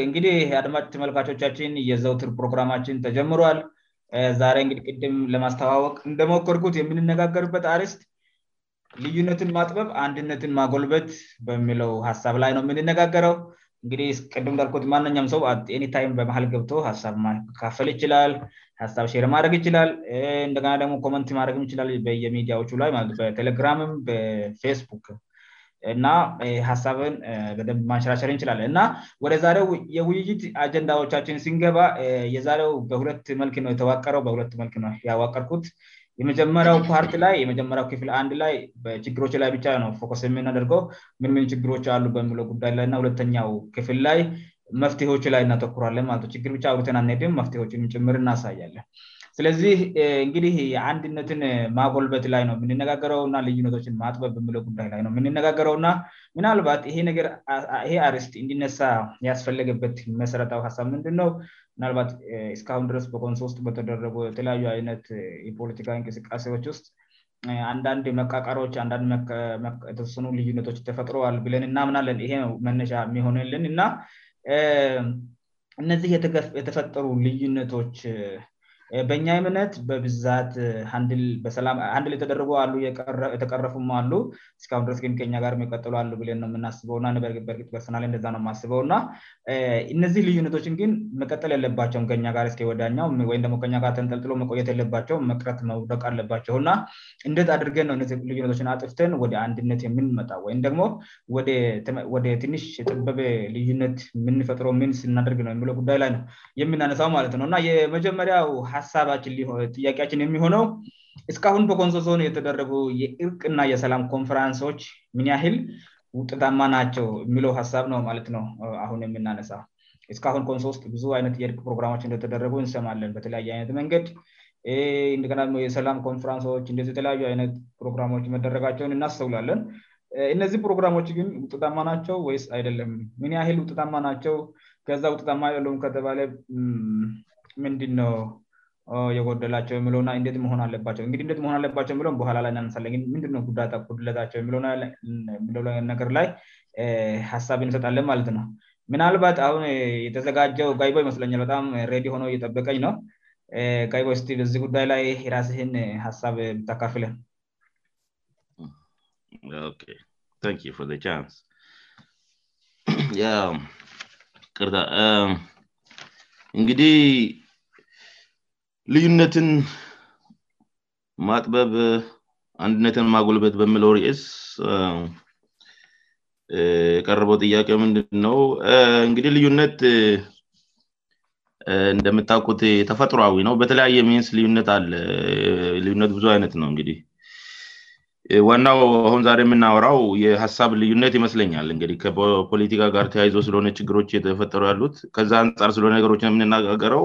እንግዲህ አድማጭ ተመልካቾቻችን የዘውትር ፕሮግራማችን ተጀምሯል ዛሬ እግህ ቅም ለማስተዋወቅ እንደሞከርኩት የምንነጋገርበት አርስት ልዩነትን ማጥበብ አንድነትን ማጎልበት በሚለው ሀሳብ ላይ ነው የምንነጋገረው እንግዲህቅም እዳርት ማነኛውም ሰው ኒታይም በመሀል ገብቶ ሀሳብ ካፈል ይችላል ሀሳብ ር ማድረግ ይችላል እንደገና ደግሞ ኮመንት ማድረግ ይችላል በየሚዲያዎቹ ላበቴሌግራምም በፌስቡክ እና ሀሳብን በደንብ ማንሸራሸር እንችላለን እና ወደ ዛሬው የውይይት አጀንዳዎቻችን ሲንገባ የዛሬው በሁለት መልክ ነው የተዋቀረውበሁ መልክ ነ ያዋቀርኩት የመጀመሪያው ፓርቲ ላይ የጀመሪው ክፍል አንድ ላይ በችግሮች ላይ ብቻ ነው ፎስ የምን ደርገው ምን ምን ችግሮች አሉ በሚለው ጉዳይ ላሁለተኛው ክፍል ላይ መፍትች ላይ እናተኩራለን ማ ችግር ብቻ ንሄድም መትችን ጭምር እናሳያለን ስለዚህ እንግዲህ አንድነትን ማጎልበት ላይ ነው የምንነጋገረውእና ልዩነቶችን ማጥበብ በምለው ጉዳይ ላይ ነው ምንነጋገረው ና ምናልባት ይ ነገር ይሄ አርስት እንዲነሳ ያስፈለገበት መሰረታዊ ሀሳብ ምንድንነው ምናባት እስካሁን ድረስ በኮንሶ ውስጥ በተደረገ የተለያዩ አይነት የፖለቲካ እንቅስቃሴዎች ውስጥ አንዳንድ መቃቃሮች የተወሰኑ ልዩነቶች ተፈጥሮዋል ብለን እና ምናለን ይ መነሻ የሚሆንልን እና እነዚህ የተፈጠሩ ልዩነቶች Eh, በኛ የምነት በብዛት eh, አንድል የተደረጉ የተቀረፉ አሉእስርሚቀጥብየናስበበጥበማስበውና eh, እነዚህ ልዩነቶችን ግን መቀጠል ያለባቸው ጋር ስወውወይንጠጥሎቆየት ያለባቸው መረት መቅ አለባቸውና እንደት አድርገን ነው ልዩነቶችን አጥፍትን ወደ አንድነት የምንመጣወይምደግሞ ወደ ንሽ ጥበበ ልዩነት ምንፈጥረው ን ስናደርግነውየጉይ ላይነ የምናነው ማለት ነውእና የመጀመሪያው ሳባን ያቄችን የሚሆነው እስካሁን በኮንሶ ዞሆን የተደረጉ የእርቅና የሰላም ኮንፈራንሶች ምን ያህል ውጥታማ ናቸው የሚለው ሀሳብ ነው ማለት ነው አሁን የምናነሳ እስሁን ኮንሶ ውስጥ ብዙ ይነት የእርቅ ፕሮራ እንደተደረጉ እንሰማለን በተለያየ ይነት መንገድ የሰላም ኮንንሶች ተለያዩ ይነት ፕሮራሞች መደረጋቸውን እናስሰውላለን እነዚህ ፕሮግራሞች ግን ውጥጣማ ናቸው ወይ አይደለም ምን ያህል ውጥጣማ ናቸው ዛ ውጥጣማ አይለም ከተባለ ምንድን ነው እየጎደላቸው የለውእና እንት መሆን አለባቸውእንግዲህንትመሆን አለባቸው የለው በኋላ ላይ እናንሳለምንድጉዳጎቸው ነገር ላይ ሀሳብ እንሰጣለን ማለት ነው ምናልባት አሁን የተዘጋጀው ጋይባ ይመስለኛል በጣም ሬዲዮ ሆነ እየጠበቀኝ ነው ጋይባስ በዚህ ጉዳይ ላይ የራስህን ሀሳብ ብታካፍለን ቅእንግዲህ ልዩነትን ማጥበብ አንድነትን ማጎልበት በምለው ርዕስ የቀረበው ጥያቄ ምንድን ነው እንግዲህ ልዩነት እንደምታቁት የተፈጥሮዊ ነው በተለያየ ሚንስ ልዩነት አለ ልዩነት ብዙ አይነት ነው እንግዲህ ዋናው አሁን ዛሬ የምናወራው የሀሳብ ልዩነት ይመስለኛል እህ ከፖለቲካ ጋር ተያይዞ ስለሆነ ችግሮች የተፈጠሩ ያሉት ከዛ አንጻር ስለሆነ ነገሮች የምንናጋገረው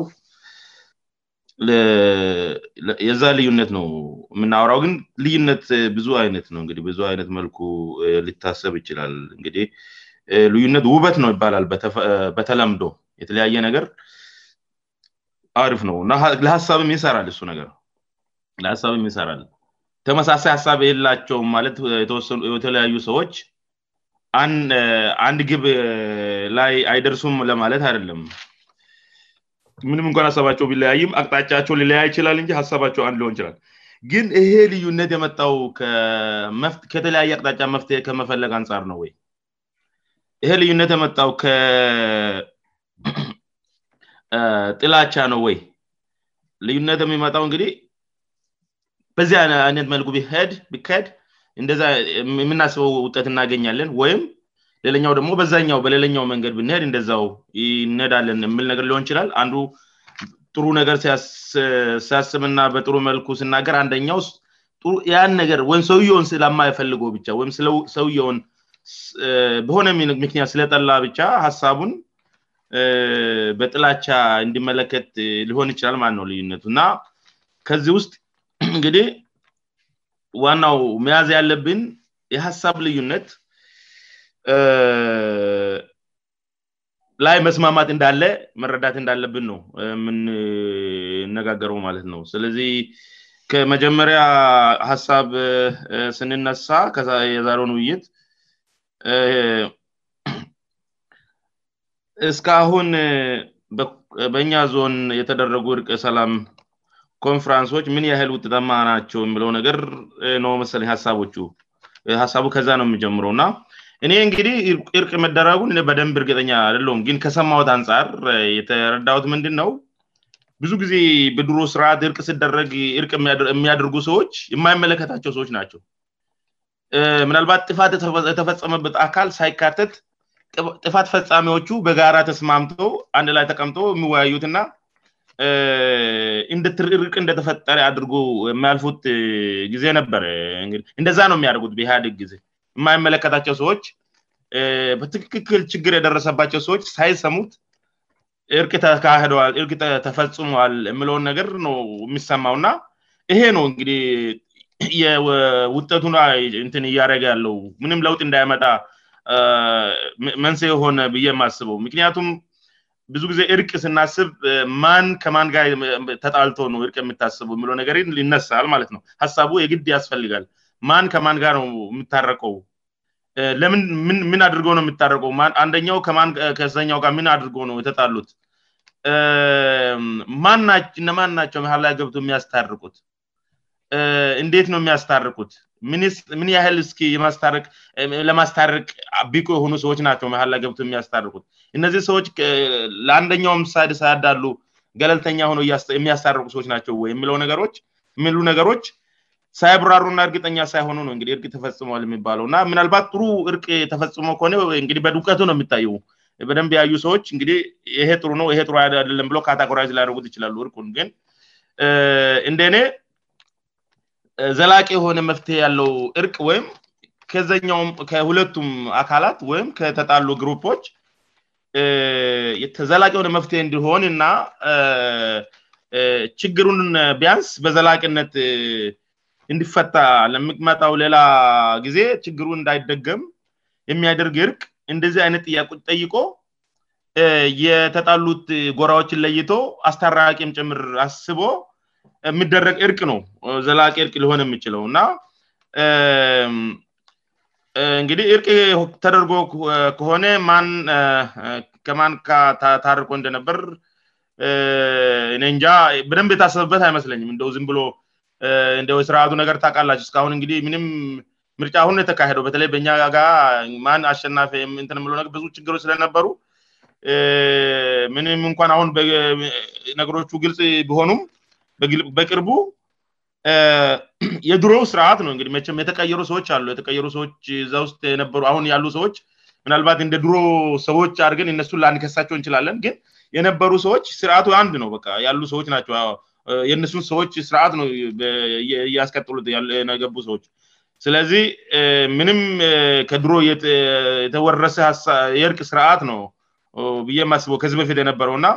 የዛ ልዩነት ነው የምናወራው ግን ልዩነት ብዙ አይነት ነው እዲ ብዙ አይነት መልኩ ሊታሰብ ይችላል እንግዲህ ልዩነት ውበት ነው ይባላል በተለምዶ የተለያየ ነገር አርፍ ነው ለሳብም ይሰራል እሱ ነገር ለሀሳብም ይሰራል ተመሳሳይ ሀሳብ የሌላቸው ማለት ኑየተለያዩ ሰዎች አንድ ግብ ላይ አይደርሱም ለማለት አይደለም ምንም እንኳን ሀሳባቸው ቢለያይም አቅጣጫቸው ሊለያ ይችላል እን ሀሳባቸው አንድ ሊሆን ይችላል ግን ይሄ ልዩነት የመጣው ከተለያየ አቅጣጫ መፍትሄ ከመፈለግ አንጻር ነው ወይ ይሄ ልዩነት የመጣው ከጥላቻ ነው ወይ ልዩነት የሚመጣው እንግዲህ በዚህ አይነት መልኩ ቢድ ቢካሄድ እ የምናስበው ውጠት እናገኛለን ወይም ሌለኛው ደግሞ በዛኛው በሌለኛው መንገድ ብንሄድ እንደዛው ይነዳለን የምል ነገር ሊሆን ይችላል አንዱ ጥሩ ነገር ሲያስም እና በጥሩ መልኩ ስናገር አንደኛውያን ነገር ወይም ሰውየውን ስለማይፈልገ ብቻ ወይምሰውየውን በሆነ ምክንያት ስለጠላ ብቻ ሀሳቡን በጥላቻ እንድመለከት ሊሆን ይችላል ማንት ነው ልዩነቱ እና ከዚህ ውስጥ እንግዲህ ዋናው መያዘ ያለብን የሀሳብ ልዩነት ላይ መስማማት እንዳለ መረዳት እንዳለብን ነው የምንነጋገረው ማለት ነው ስለዚህ ከመጀመሪያ ሀሳብ ስንነሳ የዛረውን ውይይት እስካአሁን በእኛ ዞን የተደረጉ እርቅ ሰላም ኮንፍራንሶች ምን ያህል ውጥተማ ናቸው የሚለው ነገር ነው መስለኝ ሀሳቦቹ ሀሳቡ ከዛ ነው የምንጀምረው እና እኔ እንግዲህ እርቅ መደረጉን በደንብ እርግጠኛ አደለውም ግን ከሰማት አንጻር የተረዳት ምንድን ነው ብዙ ጊዜ በድሮ ስርዓት እርቅ ስደረግ እርቅ የሚያደርጉ ሰዎች የማይመለከታቸው ሰዎች ናቸው ምናልባት ጥፋት የተፈጸመበት አካል ሳይካተት ጥፋት ፈፃሚዎቹ በጋራ ተስማምተ አንድ ላይ ተቀምጦ የሚወያዩት ና ርቅ እንደተፈጠረ አድርጎ የሚያልፉት ጊዜ ነበር እንደዛ ነው የሚያደርጉት በኢግ ጊዜ የማይመለከታቸው ሰዎች በትክክል ችግር የደረሰባቸው ሰዎች ሳይሰሙት እር ተካደዋልእ ተፈጽመዋል የምለውን ነገር የሚሰማውና ይሄ ነው እንግዲህ የውጠቱን እያደረገ ያለው ምንም ለውጥ እንዳያመጣ መንስ የሆነ ብዬ ማስበው ምክንያቱም ብዙ ጊዜ እርቅ ስናስብ ማን ከማን ጋ ተጣልቶ ነው እርቅ የምታስበው የ ነገር ይነሳል ማለት ነው ሀሳቡ የግድ ያስፈልጋል ማን ከማን ጋር ነው የሚታረቀው ለምምን አድርጎ ነው የሚታረቀውአንደው ከተኛው ጋር ምን አድርጎ ነው የተጣሉት እነማን ናቸው መህል ላዊ ገብቱ የሚያስታርቁት እንዴት ነው የሚያስታርቁት ምን ያህል እለማስታርቅ ቢቁ የሆኑ ሰዎች ናቸው መል ላ ገብ የሚያስታርቁት እነዚህ ሰዎች ለአንደኛው ምሳሌ ሰዳሉ ገለልተኛ ሆ የሚያስታርቁ ሰዎች ናቸው ወየሚሉ ነገሮች ሳይብራሩ እና እርግጠኛ ሳይሆኑ ነው እግዲ እርቅ ተፈጽመዋል የሚባለውእና ምናልባት ጥሩ እርቅ ተፈጽመ ከሆነ ህ በድቀቱ ነው የሚታየ በደንብ የያዩ ሰዎች እንግዲህ ይሩ ነው ይሄ ጥሩ ያደለም ብ ካታኮራይዝ ሊያደርጉ ይችላሉ እር ግን እንደእኔ ዘላቂ የሆነ መፍትሄ ያለው እርቅ ወይም ከዘኛውም ከሁለቱም አካላት ወይም ከተጣሉ ግሩፖች ዘላቂ የሆነ መፍትሄ እንዲሆን እና ችግሩን ቢያንስ በዘላቅነት እንድፈታ ለምመጣው ሌላ ጊዜ ችግሩን እንዳይደገም የሚያደርግ እርቅ እንደዚህ አይነት ጥያቆች ጠይቆ የተጣሉት ጎራዎችን ለይቶ አስተራቂም ጭምር አስቦ የምደረግ እርቅ ነው ዘላቂ እርቅ ሊሆነ የምችለው እና እንግዲህ እርቅ ተደርጎ ከሆነ ከማን ታርቆ እንደነበር ኔእንጃ በደንብ የታሰብበት አይመስለኝም እንደው ም ብሎ እንደ ስርዓቱ ነገር ታቃላቸው እስካአሁን እንግዲህ ምንም ምርጫ አሁን የተካሄደው በተለይ በእኛ ጋር ማን አሸናፈ ንለ ብዙ ችግሮች ስለነበሩ ምንም እንኳን አሁን በነገሮቹ ግልጽ በሆኑም በቅርቡ የድሮ ስርዓት ነው ዲህ የተቀየሩ ሰዎች አሉ ተቀየሩ ሰዎች እዛ ውስጥ አሁን ያሉ ሰዎች ምናልባት እንደ ድሮ ሰዎች አድርገን እነሱ ላንከሳቸው እንችላለን ግን የነበሩ ሰዎች ስርአቱ አንድ ነው ያሉ ሰዎች ናቸው የእነሱን ሰዎች ስርዓት ነው እያስቀጥሉት ነገቡ ሰዎች ስለዚህ ምንም ከድሮ የተወረሰየርቅ ስርዓት ነው ብዬየማስበው ከዚህ በፊት የነበረው እና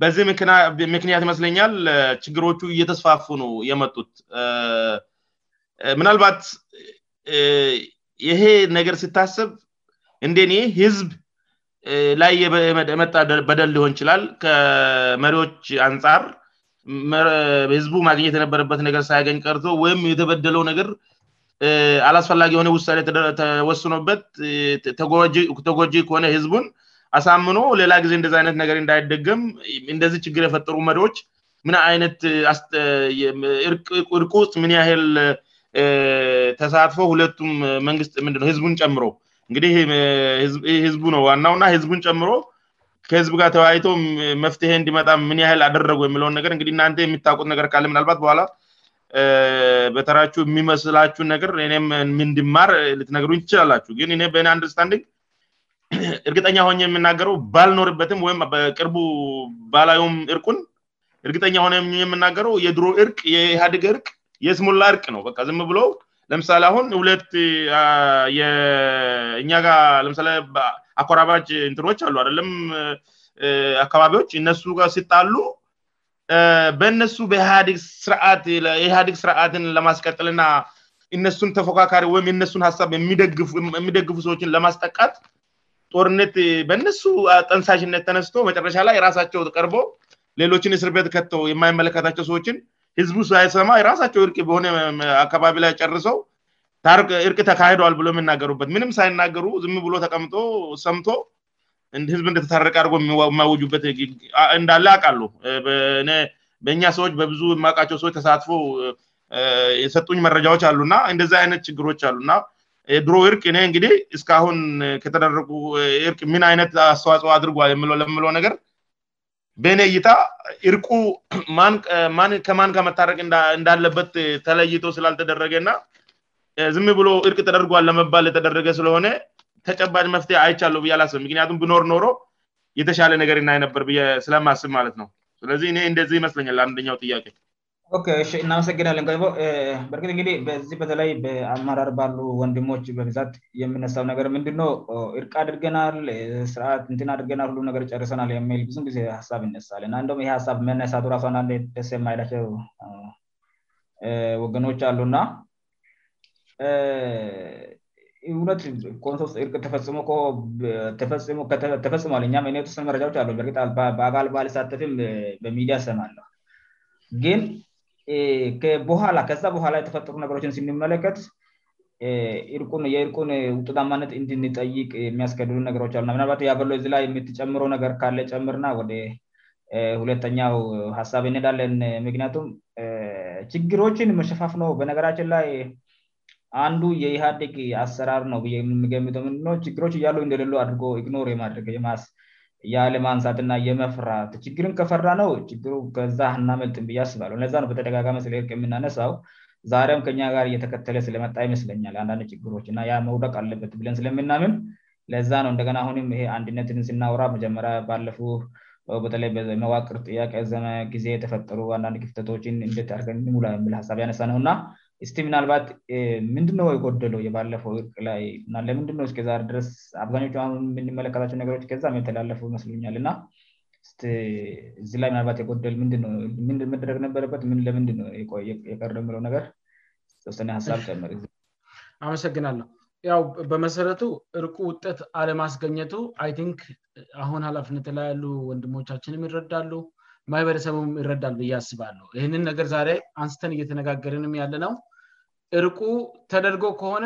በዚህ ምክንያት ይመስለኛል ችግሮቹ እየተስፋፉ ነው የመጡት ምናልባት ይሄ ነገር ሲታስብ እንደኒ ህዝብ ላይ መበደል ሊሆን ይችላል ከመሪዎች አንጻር ህዝቡ ማግኘት የነበረበት ነገር ሳያገኝ ቀርቶ ወይም የተበደለው ነገር አላስፈላጊ የሆነ ዉሳኔ ተወስኖበት ተጓጂ ከሆነ ህዝቡን አሳምኖ ሌላ ጊዜ እንደዚ አይነት ነገር እንዳይደገም እንደዚህ ችግር የፈጠሩ መሪዎች ምን አይነት እርቁውጽጥ ምን ያህል ተሳትፎ ሁለቱም መንግስት ምንድ ነው ህዝቡን ጨምሮ እንግዲህ ህዝቡ ነው ዋናው ና ህዝቡን ጨምሮ ከህዝብ ጋር ተወያይቶ መፍትሄ እንዲመጣ ምን ያህል አደረጉ የሚለውን ነገር እግ እናን የሚታውቁት ነገር ካለ ምናልባት በኋላ በተራችው የሚመስላችሁ ነገር እኔምምንድማር ልትነገሩ ትችላላችሁ ግን እ በ አንድርስታንድንግ እርግጠኛ ሆ የምናገረው ባልኖርበትም ወይም በቅርቡ ባላዮም እርቁን እርግጠኛ ሆነ የምናገረው የድሮ እርቅ የኢህዴግ እርቅ የስሞላ እርቅ ነው ዝም ብለ ለምሳሌ አሁን ሁለት የእኛ ጋር ለምሳሌ አኮራብራጭ እንትሮች አሉ አደለም አካባቢዎች እነሱ ሲጣሉ በእነሱ በየኢህዲግ ስርዓትን ለማስቀጥልና እነሱን ተፎካካሪ ወይም የነሱን ሀሳብ የሚደግፉ ሰዎችን ለማስጠቃት ጦርነት በእነሱ ጠንሳሽነት ተነስቶ መጨረሻ ላይ የራሳቸው ተቀርበ ሌሎችን እስር ቤት ከተው የማይመለከታቸው ሰዎችን ህዝቡ ሳይሰማ የራሳቸው እርቅ በሆነ አካባቢ ላይ ጨርሰው እርቅ ተካሄደዋል ብሎ የምናገሩበት ምንም ሳይናገሩ ዝም ብሎ ተቀምጦ ሰምቶ ህዝብ እንደተታረቀ አድርጎ የሚያወጁበት እንዳለ አቃሉ በእኛ ሰዎች በብዙ የማቃቸው ሰዎች ተሳትፎ የሰጡኝ መረጃዎች አሉ እና እንደዚህ አይነት ችግሮች አሉእና ድሮ እርቅ እኔ እንግዲህ እስካአሁን ከተደረቁ እርቅ ምን አይነት አስተዋጽ አድርጓል ለምለው ነገር በኔ ይታ እርቁ ከማን ከመታረቅ እንዳለበት ተለይቶ ስላልተደረገ እና ዝም ብሎ እርቅ ተደርጓን ለመባል የተደረገ ስለሆነ ተጨባጭ መፍትሄ አይቻሉ ብ ላስብ ምክንያቱም ብኖር ኖሮ የተሻለ ነገርና ይነበር ብ ስለማስብ ማለት ነው ስለዚህ እኔ እንደዚህ ይመስለኛል አንደኛው ጥያቄ እናመሰግናለን ቦ በርግት ንግዲህ በዚህ በተለይ በአመራር ባሉ ወንድሞች በብዛት የምነሳው ነገር ምንድ እርቅ አድርገናል ስርትን አድርገናል ሁ ነገር ጨርሰናል የሚልብዙ ጊዜ ሀሳብ ይነሳለእ ንደም ይ ሀሳብ መነሳቱ ራሷ አንድ ደስ የማይላቸው ወገኖች አሉእና እነት ሶእቅ ተፈጽሞ ተፈጽሟእስ መረጃዎች አበአጋል ባሊሳተፍም በሚዲያ ሰማለሁ ግን ቦኋላ ከዛ ቦኋላ የተፈጠሩ ነገሮችን ሲንመለከት የእርቁን ውጡዳማነት እንዲንጠይቅ የሚያስከድዱ ነገሮች አና ምናባ ያበሎ ላይ ምትጨምሮ ነገር ካለ ጨምርና ወደ ሁሌተኛው ሀሳብንዳለን ምክንያቱም ችግሮችን መሸፋፍ ነ በነገራችን ላይ አንዱ የኢህዴግ አሰራር ነ ሚገምጠ ድ ችግሮችን እያሉ እንደሌሎአድርጎ እግኖር ማድረገማስ የለምአንሳትና የመፍራት ችግርን ከፈራ ነው ችግሩ ከዛናመልጥብያስባሉ ለነው በተደጋጋሚ ስለርቅ የምናነሳው ዛርም ከኛ ጋር እየተከተለ ስለመጣ ይመስለኛል አንዳንድ ችግሮች እና ያ መውደቅ አለበት ብለን ስለምናምን ለዛነው እንደገ ሁንም ይ አንድነትን ስናውራ መጀመሪያ ባለፉ በተለይመዋቅር ጥያቄ ዘመ ጊዜ የተፈጠሩ አንንድ ክፍተቶችን እንደርገ ሀሳብ ያነሳ ነውና እስቲ ምናልባት ምንድነው የጎደሉው የባለፈው እርቅ ላይእ ለምንድ እስ ድስ አብዛኞቹ ሁ የምንመለከታቸው ነገሮች ዛም የተላለፈው መስሉኛል እና ዚ ላይ ምናባ ንመደረግ ነበረበት ን ለምንድው የቀለውነገር ስ ሀሳብ መር አመሰግናለሁ ያው በመሰረቱ እርቁ ውጠት አለማስገኘቱ አይንክ አሁን ሀላፍነት ላይያሉ ወንድሞቻችንም ይረዳሉ ማህበረሰቡም ይረዳል ብዬ አስባሉ ይህንን ነገር ዛሬ አንስተን እየተነጋገርንም ያለ ነው እርቁ ተደርጎ ከሆነ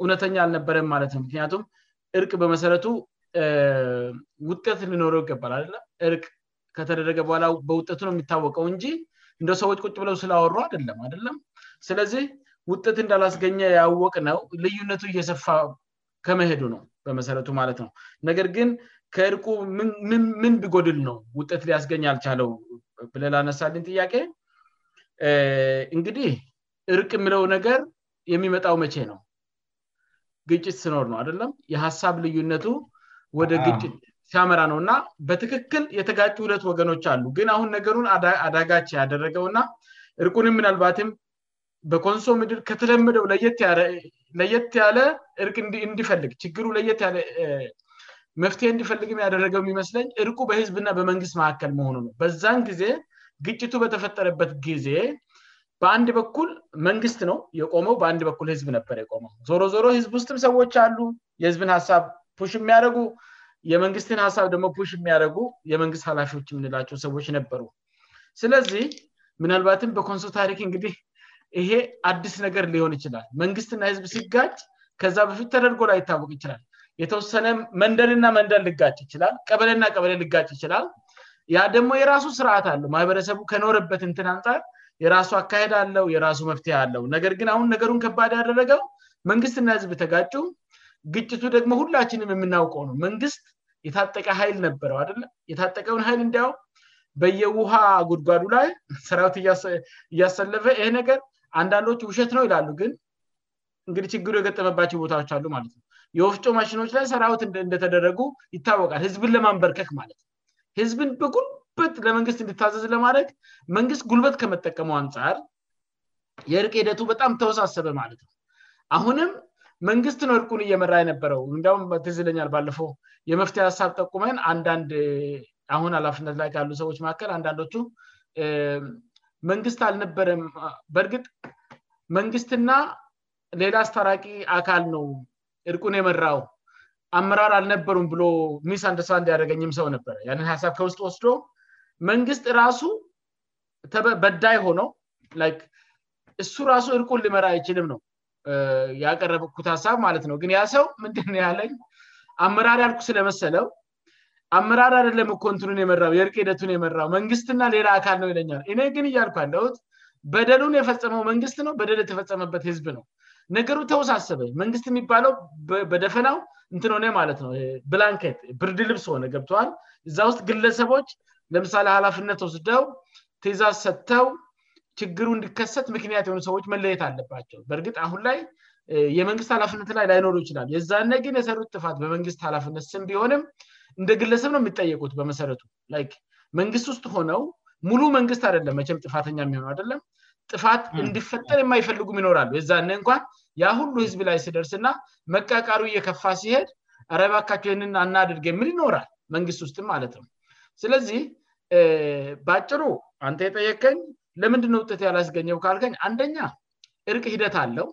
እውነተኛ አልነበረም ማለት ነው ምክንያቱም እርቅ በመሰረቱ ውጤት ልኖረው ይገባል አደለም እርቅ ከተደረገ በኋላ በውጤቱ ነው የሚታወቀው እንጂ እንደ ሰዎች ቁጭ ብለው ስላወሩ አደለም አደለም ስለዚህ ውጤት እንዳላስገኘ ያወቅ ነው ልዩነቱ እየሰፋ ከመሄዱ ነው በመሰረቱ ማለት ነው ነገር ግን ከእርቁ ምን ብጎድል ነው ውጤት ሊያስገኝአልቻለው ብለላነሳልን ጥያቄ እንግዲህ እርቅ ምለው ነገር የሚመጣው መቼ ነው ግጭት ስኖር ነው አደለም የሀሳብ ልዩነቱ ወደ ግጭት ሲያመራ ነው እና በትክክል የተጋጭ ሁለት ወገኖች አሉ ግን አሁን ነገሩን አዳጋች ያደረገው ና እርቁንም ምናልባትም በኮንሶ ምድል ከተለመደው ለየት ያለ እርቅ እንዲፈልግ ችግሩ ለየት ያለ መፍትሄ እንድፈልግም ያደረገው የሚመስለኝ እርቁ በህዝብና በመንግስት መካከል መሆኑ ነው በዛን ጊዜ ግጭቱ በተፈጠረበት ጊዜ በአንድ በኩል መንግስት ነው የቆመው በአንድ በኩህዝብ ነበር ቆመ ዞሮ ዞሮ ህዝብ ውስጥም ሰዎች አሉ የህዝብን ሀሳብ ሽ የሚያደረጉ የመንግስትን ሀሳብ ደግሞ ሽ የሚያደረጉ የመንግስት ላፊዎች የምንላቸው ሰዎች ነበሩ ስለዚህ ምናልባትም በኮንሶ ታሪክ እንግዲህ ይሄ አዲስ ነገር ሊሆን ይችላል መንግስትና ህዝብ ሲጋጅ ከዛ በፊት ተደርጎ ላይ ይታወቅ ይችላል የተወሰነ መንደርና መንደር ልጋጭ ይችላል ቀበለና ቀበለ ልጋጭ ይችላል ያ ደግሞ የራሱ ስርዓት አለው ማህበረሰቡ ከኖረበትንትን አንፃር የራሱ አካሄድ አለው የራሱ መፍትሄ አለው ነገር ግን አሁን ነገሩን ከባድ ያደረገው መንግስትና ህዝብ ተጋጩ ግጭቱ ደግሞ ሁላችንም የምናውቀው ነው መንግስት የታጠቀ ሀይል ነበረው አደለም የታጠቀውን ሀይል እንዲያው በየውሃ ጉድጓዱ ላይ ሰራዊት እያሰለፈ ይህ ነገር አንዳንዶች ውሸት ነው ይላሉ ግን እንግዲ ችግሩ የገጠመባቸው ቦታዎች አሉ ማለት ነው የወፍጮ ማሽኖች ላይ ሰራዊት እንደተደረጉ ይታወቃል ህዝብን ለማንበርከክ ማለት ነ ህዝብን በጉልበት ለመንግስት እንድታዘዝ ለማድረግ መንግስት ጉልበት ከመጠቀሙ አንጻር የእርቅ ሂደቱ በጣም ተወሳሰበ ማለት ነው አሁንም መንግስትን እርቁን እየመራ የነበረው እንዲም ትዝለኛል ባለፎ የመፍት ሀሳብ ጠቁመን አንዳንድ አሁን አላፍነት ላይ ካሉ ሰዎች መካከል አንዳንድ ቹ መንግስት አልነበረም በእርግጥ መንግስትና ሌላ አስተራቂ አካል ነው እርቁን የመራው አመራር አልነበሩም ብሎ ሚስ አንድሰ እንድያደረገኝም ሰው ነበር ንን ሀሳብ ከውስጥ ወስዶ መንግስት ራሱ በዳይ ሆነው እሱ ራሱ እርቁን ልመራ አይችልም ነው ያቀረበኩት ሀሳብ ማለት ነው ግን ያ ሰው ምንትን ያለኝ አመራር ያልኩ ስለመሰለው አመራር ያ ለ መኮንትንን የመራው የእርቅ ሂደቱን የመራው መንግስትና ሌላ አካል ነው ይለኛል እኔ ግን እያልኩለውት በደሉን የፈጸመው መንግስት ነው በደ የተፈጸመበት ህዝብ ነው ነገሩ ተወሳሰበ መንግስት የሚባለው በደፈናው እንትን ነ ማለት ነው ብላንኬት ብርድ ልብስ ሆነ ገብተዋል እዛ ውስጥ ግለሰቦች ለምሳሌ ሃላፍነት ወስደው ቴዛዝ ሰጥተው ችግሩ እንድከሰት ምክንያት የሆኑ ሰዎች መለየት አለባቸው በእርግጥ አሁን ላይ የመንግስት ሃላፍነት ላይ ላይኖሩ ይችላል የዛኔ ግን የሰሩት ጥፋት በመንግስት ላፍነት ስም ቢሆንም እንደ ግለሰብ ነው የሚጠየቁት በመሰረቱ መንግስት ውስጥ ሆነው ሙሉ መንግስት አደለም መቸም ጥፋተኛ የሚሆነ አደለም ጥፋት እንድፈጠር የማይፈልጉም ይኖራሉ የዛን እንኳን ያሁሉ ህዝብ ላይ ሲደርስና መቃቃሪ እየከፋ ሲሄድ ረባካችንን አናድርግ የምል ይኖራል መንግስት ውስጥም ማለት ነው ስለዚህ በጭሩ አንተ የጠየከኝ ለምድነውት ያላስገኘው ካልከኝ አንደኛ እርቅ ሂደት አለው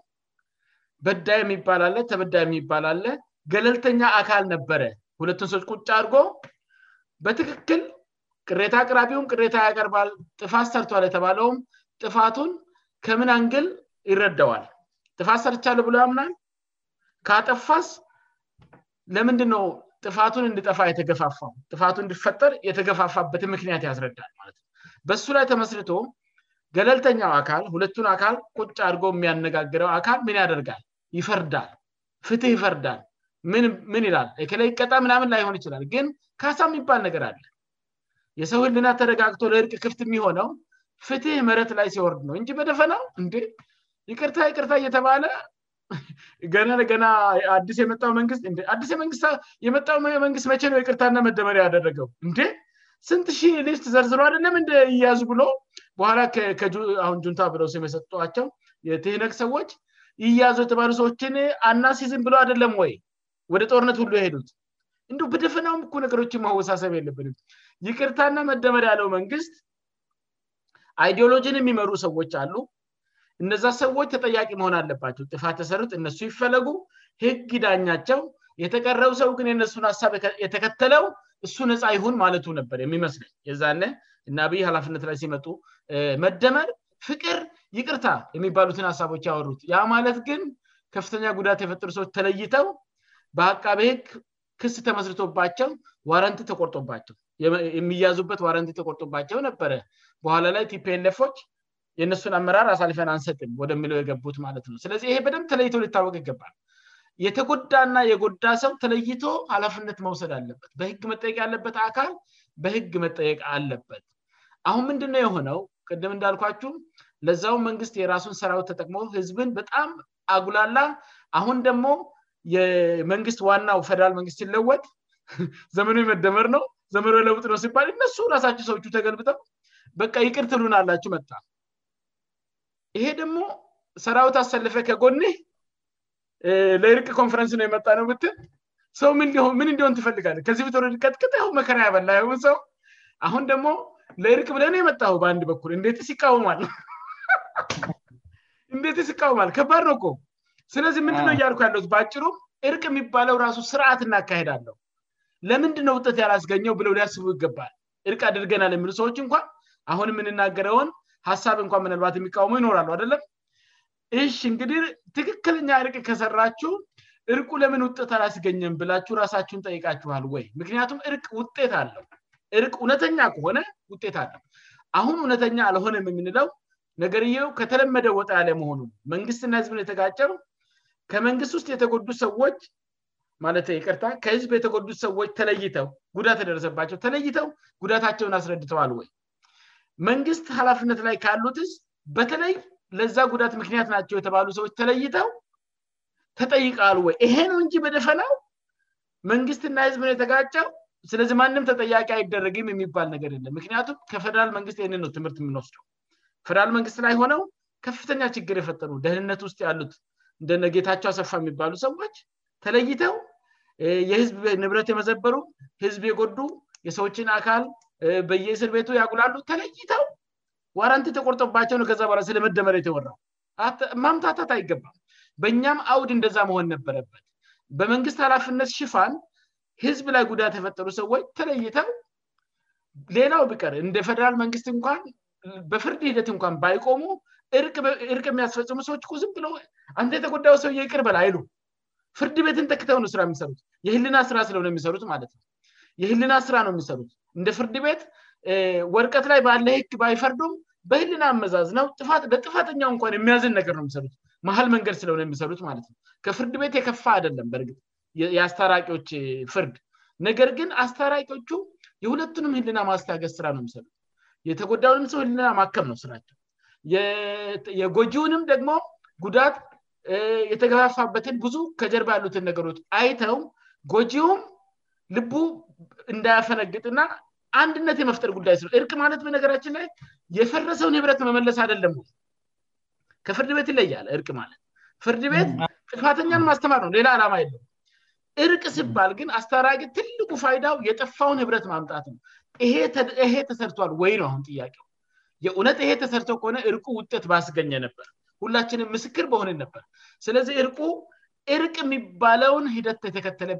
በዳ የሚባላለ ተበዳ የሚባላለ ገለልተኛ አካል ነበረ ሁለቱም ሰዎች ቁጫ አድርጎ በትክክል ቅሬታ አቅራቢውም ቅሬታ ያገርባል ጥፋት ሰርቷል የተባለውም ጥፋቱን ከምን አንግል ይረደዋል ጥፋት ሰርቻለ ብሎ ያምናል ከአጠፋስ ለምንድንነው ጥፋቱን እንድጠፋ የተገፋፋቱ እንድፈጠር የተገፋፋበትን ምክንያት ያስረዳል ማለትነው በእሱ ላይ ተመስርቶ ገለልተኛው አካል ሁለቱን አካል ቁጫ አድርጎ የሚያነጋግረው አካል ምን ያደርጋል ይፈርዳል ፍትህ ይፈርዳል ምን ይላል ከለይቀጣ ምናምን ላይ ሆን ይችላል ግን ካሳ የሚባል ነገር አለን የሰው ህልናት ተረጋግቶ ለእርቅ ክፍት የሚሆነው ፍትህ መረት ላይ ሲወርድ ነው እንጂ በደፈናው እንዴ ይቅርታ ይቅርታ እየተባለ ገና ገናዲመጣዲ የመጣውመንግስት መቼ ነው ቅርታና መደመሪ ያደረገው እንዴ ስንት ሺ ልጅ ተዘርዝሮ አደለም እንደእያያዙ ብሎ በኋላ አሁን ጁንታ ብለ ስሰቸው የትነቅ ሰዎች እያያዙ የተባሉ ሰዎችን አና ሲዝን ብሎ አደለም ወይ ወደ ጦርነት ሁሉ የሄዱት እንዲ በደፈናው ነገሮችን ማወሳሰብ የለብ ይቅርታና መደመሪያ ያለው መንግስት አይዲኦሎጂን የሚመሩ ሰዎች አሉ እነዛ ሰዎች ተጠያቂ መሆን አለባቸው ጥፋት ተሰሩት እነሱ ይፈለጉ ህግ ዳኛቸው የተቀረው ሰው ግን የነሱን ሀሳብ የተከተለው እሱ ነፃ ይሁን ማለቱ ነበር የሚመስለን የዛነ እናብይ ሀላፍነት ላይ ሲመጡ መደመር ፍቅር ይቅርታ የሚባሉትን ሀሳቦች ያወሩት ያ ማለት ግን ከፍተኛ ጉዳት የፈጠዱ ሰዎች ተለይተው በአቃቤ ህግ ክስ ተመስርቶባቸው ዋረንት ተቆርጦባቸው የሚያዙበት ዋረንቲ ተቆርጡባቸው ነበረ በኋላ ላይ ቲፒፎች የነሱን አመራር አሳልፈን አንሰጥም ወደሚለው የገቡት ማለት ነው ስለዚህ ይሄ በደምብ ተለይቶ ሊታወቅ ይገባል የተጎዳ ና የጎዳ ሰው ተለይቶ ሃላፍነት መውሰድ አለበት በህግ መጠየቅ ያለበት አካል በህግ መጠየቅ አለበት አሁን ምንድን ነ የሆነው ቅድም እንዳልኳችሁ ለዚው መንግስት የራሱን ሰራዊ ተጠቅመ ህዝብን በጣም አጉላላ አሁን ደግሞ የመንግስት ዋና ፌደራል መንግስት ሲለወጥ ዘመኖ መደመር ነው ዘመረ ለውጥ ነው ሲባል እነሱ እራሳቸው ሰዎቹ ተገልብጠው በ ይቅር ትሉናላችሁ መጣ ይሄ ደግሞ ሰራዊት አሰልፈ ከጎኔ ለእርቅ ኮንፈረንስ ነው የመጣ ነው ብትል ሰውሊምን እንዲሆን ትፈልጋለ ከዚህ ቀጥቀጥ መከራ ያበላን ሰው አሁን ደግሞ ለእርቅ ብለ የመጣሁ በአንድ በኩል እንዴትስ ይቃወሟል እንዴትስ ይቃወሟል ከባድ ነኮ ስለዚህ ምድለው እያልኩ ያለት በአጭሩም እርቅ የሚባለው ራሱ ስርዓት እናካሄዳለው ለምንድነ ውጠት ያላስገኘው ብለው ሊያስቡ ይገባል እርቅ አድርገንል የምሉ ሰዎች እንኳን አሁን የምንናገረውን ሀሳብ እንኳን ምንልባት የሚቃውመው ይኖራሉ አደለም ሽ እንግዲህ ትክክለኛ እርቅ ከሰራችው እርቁ ለምን ውጠት አላስገኘም ብላችሁ ራሳችሁን ጠይቃችኋል ወይ ምክንያቱም እርቅ ውጤት አለው እርቅ እውነተኛ ከሆነ ውጤት አለው አሁን እውነተኛ አልሆነም የምንለው ነገርዬው ከተለመደ ወጣ ያለ መሆኑ መንግስትና ህዝብን የተጋጨው ከመንግስት ውስጥ የተጎዱ ሰዎች ማለት የቀርታ ከህዝብ የተጎዱት ሰዎች ተለይተው ጉዳ ተደረሰባቸው ተለይተው ጉዳታቸውን አስረድተዋል ወይ መንግስት ሃላፊነት ላይ ካሉትብ በተለይ ለዛ ጉዳት ምክንያት ናቸው የተባ ሰዎ ተለይተው ተጠይቀዋል ወይ ይሄነው እንጂ በደፈናው መንግስትና ህዝብነ የተጋጨው ስለዚህ ማንም ተጠያቂ አይደረግም የሚባል ነገር ለ ምክንያቱም ከፌደራል መንግስት ን ነው ትምህርት የምንወስደው ፈደራል መንግስት ላይ ሆነው ከፍተኛ ችግር የፈጠሩ ደህንነት ውስጥ ያሉት እንደጌታቸው አሰፋ የሚባሉ ሰዎች ተለይተው የህዝብ ንብረት የመዘበሩ ህዝብ የጎዱ የሰዎችን አካል በየእስር ቤቱ ያጉላሉ ተለይተው ዋራአንት ተቆርጦባቸው ነው ከዛ በ ስለመደመሬ የወራ ማምታታት አይገባም በእኛም አውድ እንደዛ መሆን ነበረበት በመንግስት ሃላፍነት ሽፋን ህዝብ ላይ ጉዳ ተፈጠሩ ሰዎች ተለይተው ሌላው ብቀር እንደ ፌደራል መንግስት እንኳን በፍርድ ሂደት እንኳን ባይቆሙ እርቅ የሚያስፈጽሙ ሰዎች ቁስም ብለ አንተ የተጎዳዩ ሰው የቅር በላአይሉ ፍርድ ቤትን ጠክተው ነው ስራ የሚሰሩት የህልና ስራ ስለሆነ የሚሰሩት ማለትነው የህልና ስራ ነው የሚሰሩት እንደ ፍርድ ቤት ወርቀት ላይ ባለ ህግ ባይፈርዶም በህልና አመዛዝ ነው ለጥፋተኛው እንኳን የሚያዝን ነገርነሚትመሀል መንገድ ስለሆነ ሚሰትማ ከፍርድ ቤት የከፋ አደለም በእርግ የአስታራቂዎች ፍርድ ነገር ግን አስታራቂዎቹ የሁለቱንም ህልና ማስተያገዝ ስራ ነው ሚሰት የተጎዳውንም ሰው ህልና ማከም ነው ስራቸው የጎጂውንም ደግሞ ጉዳት የተገፋፋበትን ብዙ ከጀርባ ያሉትን ነገሮች አይተውም ጎጂውም ልቡ እንዳያፈነግጥና አንድነት የመፍጠር ጉዳይ ስ እርቅ ማለት በነገራችን ላይ የፈረሰውን ህብረት መመለስ አደለም ከፍርድ ቤት ይለያለ እርቅ ማለት ፍርድ ቤት ጥክማተኛን ማስተማር ነው ሌላ ዓላማ የለም እርቅ ሲባል ግን አስተራቂ ትልቁ ፋይዳው የጠፋውን ህብረት ማምጣት ነው ይሄ ተሰርቷል ወይነው አሁን ጥያቄው የእውነት እሄ ተሰርቶ ከሆነ እርቁ ውጤት ባስገኘ ነበር ሁላችንም ምስክር በሆነን ነበር ስለዚህ እርቁ እርቅ የሚባለውን ሂደት የተከተለ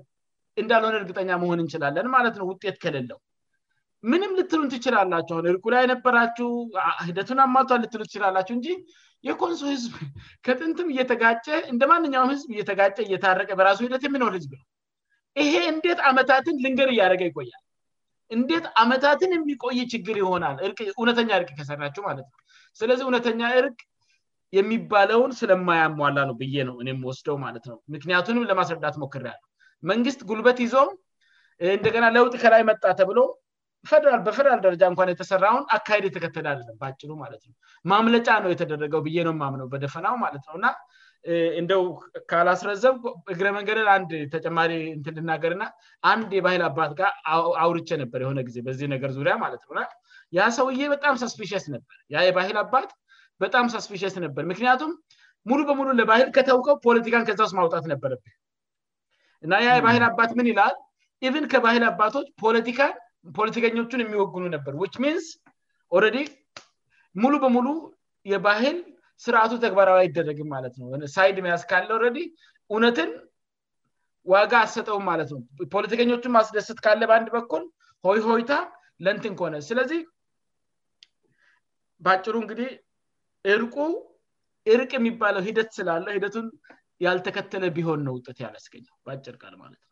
እንዳልሆነ እርግጠኛ መሆን እንችላለን ማለት ነው ውጤት ከሌለው ምንም ልትሉን ትችላላቸሁ አሁን እርቁ ላይ የነበራችሁ ሂደቱን አማልቷን ልትሉ ትችላላችሁ እንጂ የኮንሶ ህዝብ ከጥንትም እየተጋጨ እንደማንኛውም ህዝብ እየተጋ እታረቀ በራሱ ት የምኖር ህዝብ ነው ይሄ እንዴት አመታትን ልንገር እያደረገ ይቆያል እንዴት አመታትን የሚቆይ ችግር ይሆናል እውነተኛ እርቅ ከሰራችሁ ማለት ነው ስለዚህ እውነተኛ እርቅ የሚባለውን ስለማያሟዋላ ነው ብዬ ነው እም ወስደው ማለት ነው ምክንያቱንም ለማስረዳት ሞክሬ ያለ መንግስት ጉልበት ይዞም እንደገና ለውጥ ከላይ መጣ ተብሎ በፈደራል ደረጃ እንኳ የተሰራውን አካሄድ የተከተለ አለም በጭ ማለት ነው ማምለጫ ነው የተደረገው ብዬ ነው ማምነው በደፈናው ማለት ነውእና እንደው ካላስረዘብ እግረ መንገድ ንድ ተጨማሪ እትልናገርና አንድ የባል አባት ጋር አውርቸ ነበር የሆነ ጊዜበነ ሪያ ማትነ ያ ሰውዬ በጣም ስፒስ ነበር የባልአባት በጣም ሳስፒሽስ ነበር ምክንያቱም ሙሉ በሙሉ ለባህል ከተውቀው ፖለቲካን ከዛውስጥ ማውጣት ነበረብን እና ያ የባህል አባት ምን ይላል ኢቨን ከባህል አባቶች ፖለቲካን ፖለቲከኞቹን የሚወግኑ ነበር ች ሚንስ ኦረዲ ሙሉ በሙሉ የባህል ስርአቱ ተግባራዊ አይደረግም ማለት ነውሳይድ መያዝ ካለ ረዲ እውነትን ዋጋ አሰጠውም ማለት ነው ፖለቲከኞቹን ማስደስት ካለ በአንድ በኩል ሆይ ሆይታ ለንትንኮነ ስለዚህ በአጭሩ እንግዲህ እርቁ እርቅ የሚባለው ሂደት ስላለ ሂደቱን ያልተከተለ ቢሆን ነ ውጠት ያላስገኘው በጭርቃል ማለት ነው